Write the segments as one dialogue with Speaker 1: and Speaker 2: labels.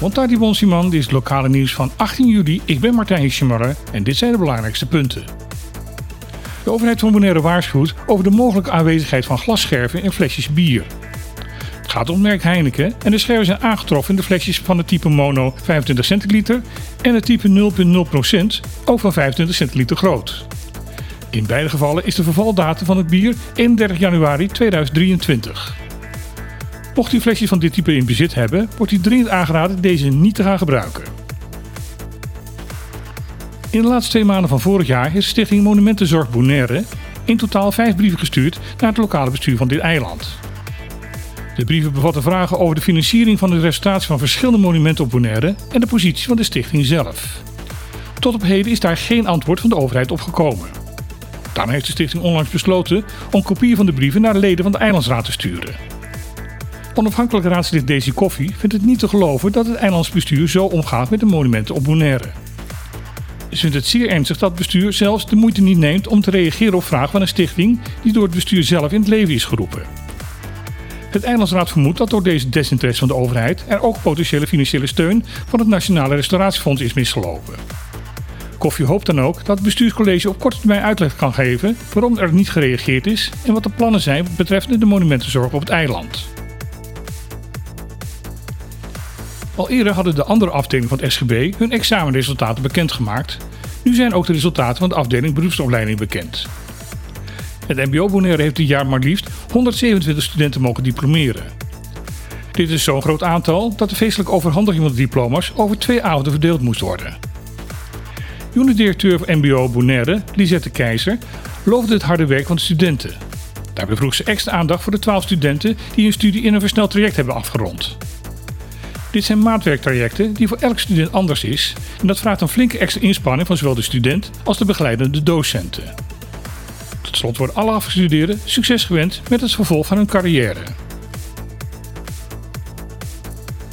Speaker 1: Montardi Bonsiman, dit is het lokale nieuws van 18 juli. Ik ben Martijn Schmarre en dit zijn de belangrijkste punten. De overheid van Bonaire waarschuwt over de mogelijke aanwezigheid van glasscherven in flesjes bier. Het gaat om merk Heineken en de scherven zijn aangetroffen in de flesjes van het type mono 25 centiliter en het type 0,0% ook van 25 centiliter groot. In beide gevallen is de vervaldatum van het bier 31 januari 2023. Mocht u flesjes van dit type in bezit hebben, wordt u dringend aangeraden deze niet te gaan gebruiken. In de laatste twee maanden van vorig jaar heeft Stichting Monumentenzorg Bonaire in totaal vijf brieven gestuurd naar het lokale bestuur van dit eiland. De brieven bevatten vragen over de financiering van de restauratie van verschillende monumenten op Bonaire en de positie van de stichting zelf. Tot op heden is daar geen antwoord van de overheid op gekomen. Daarom heeft de stichting onlangs besloten om kopieën van de brieven naar de leden van de eilandsraad te sturen. Onafhankelijke raadslid Daisy Koffie vindt het niet te geloven dat het eilandsbestuur zo omgaat met de monumenten op Bonaire. Ze vindt het zeer ernstig dat het bestuur zelfs de moeite niet neemt om te reageren op vragen van een stichting die door het bestuur zelf in het leven is geroepen. Het Eilandsraad vermoedt dat door deze desinteresse van de overheid er ook potentiële financiële steun van het Nationale Restauratiefonds is misgelopen. Koffie hoopt dan ook dat het bestuurscollege op korte termijn uitleg kan geven waarom er niet gereageerd is en wat de plannen zijn betreffende de monumentenzorg op het eiland. Al eerder hadden de andere afdelingen van het SGB hun examenresultaten bekendgemaakt. Nu zijn ook de resultaten van de afdeling beroepsopleiding bekend. Het MBO Bonaire heeft dit jaar maar liefst 127 studenten mogen diplomeren. Dit is zo'n groot aantal dat de feestelijke overhandiging van de diploma's over twee avonden verdeeld moest worden. Unit-directeur van MBO Bonaire, Lisette Keizer, loofde het harde werk van de studenten. Daarbij vroeg ze extra aandacht voor de 12 studenten die hun studie in een versneld traject hebben afgerond. Dit zijn maatwerktrajecten die voor elk student anders is en dat vraagt een flinke extra inspanning van zowel de student als de begeleidende docenten. Tot slot worden alle afgestudeerden succes gewend met het vervolg van hun carrière.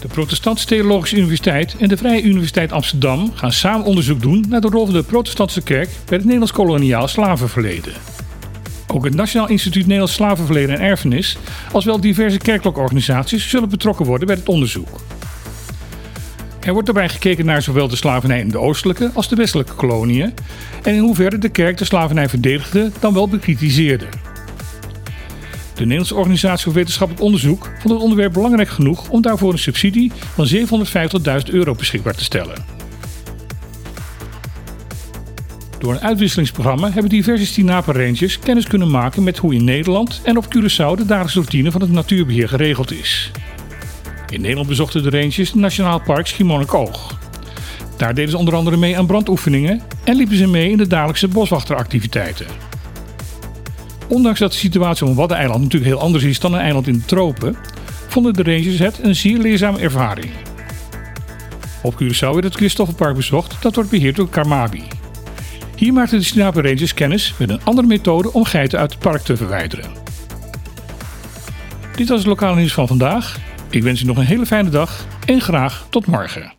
Speaker 1: De Protestantse Theologische Universiteit en de Vrije Universiteit Amsterdam gaan samen onderzoek doen naar de rol van de Protestantse Kerk bij het Nederlands koloniaal slavenverleden. Ook het Nationaal Instituut Nederlands Slavenverleden en Erfenis, als wel diverse kerkelijke organisaties, zullen betrokken worden bij het onderzoek. Er wordt daarbij gekeken naar zowel de slavernij in de oostelijke als de westelijke koloniën en in hoeverre de kerk de slavernij verdedigde dan wel bekritiseerde. De Nederlandse Organisatie voor Wetenschappelijk Onderzoek vond het onderwerp belangrijk genoeg om daarvoor een subsidie van 750.000 euro beschikbaar te stellen. Door een uitwisselingsprogramma hebben diverse Stinapa Rangers kennis kunnen maken met hoe in Nederland en op Curaçao de dagelijkse routine van het natuurbeheer geregeld is. In Nederland bezochten de rangers het Nationaal Park Schiermonnikoog. Daar deden ze onder andere mee aan brandoefeningen en liepen ze mee in de dagelijkse boswachteractiviteiten. Ondanks dat de situatie op een Waddeneiland natuurlijk heel anders is dan een eiland in de tropen, vonden de rangers het een zeer leerzame ervaring. Op Curaçao werd het Christoffelpark bezocht, dat wordt beheerd door Carmabi. Hier maakten de Sinape Rangers kennis met een andere methode om geiten uit het park te verwijderen. Dit was het lokale nieuws van vandaag. Ik wens u nog een hele fijne dag en graag tot morgen.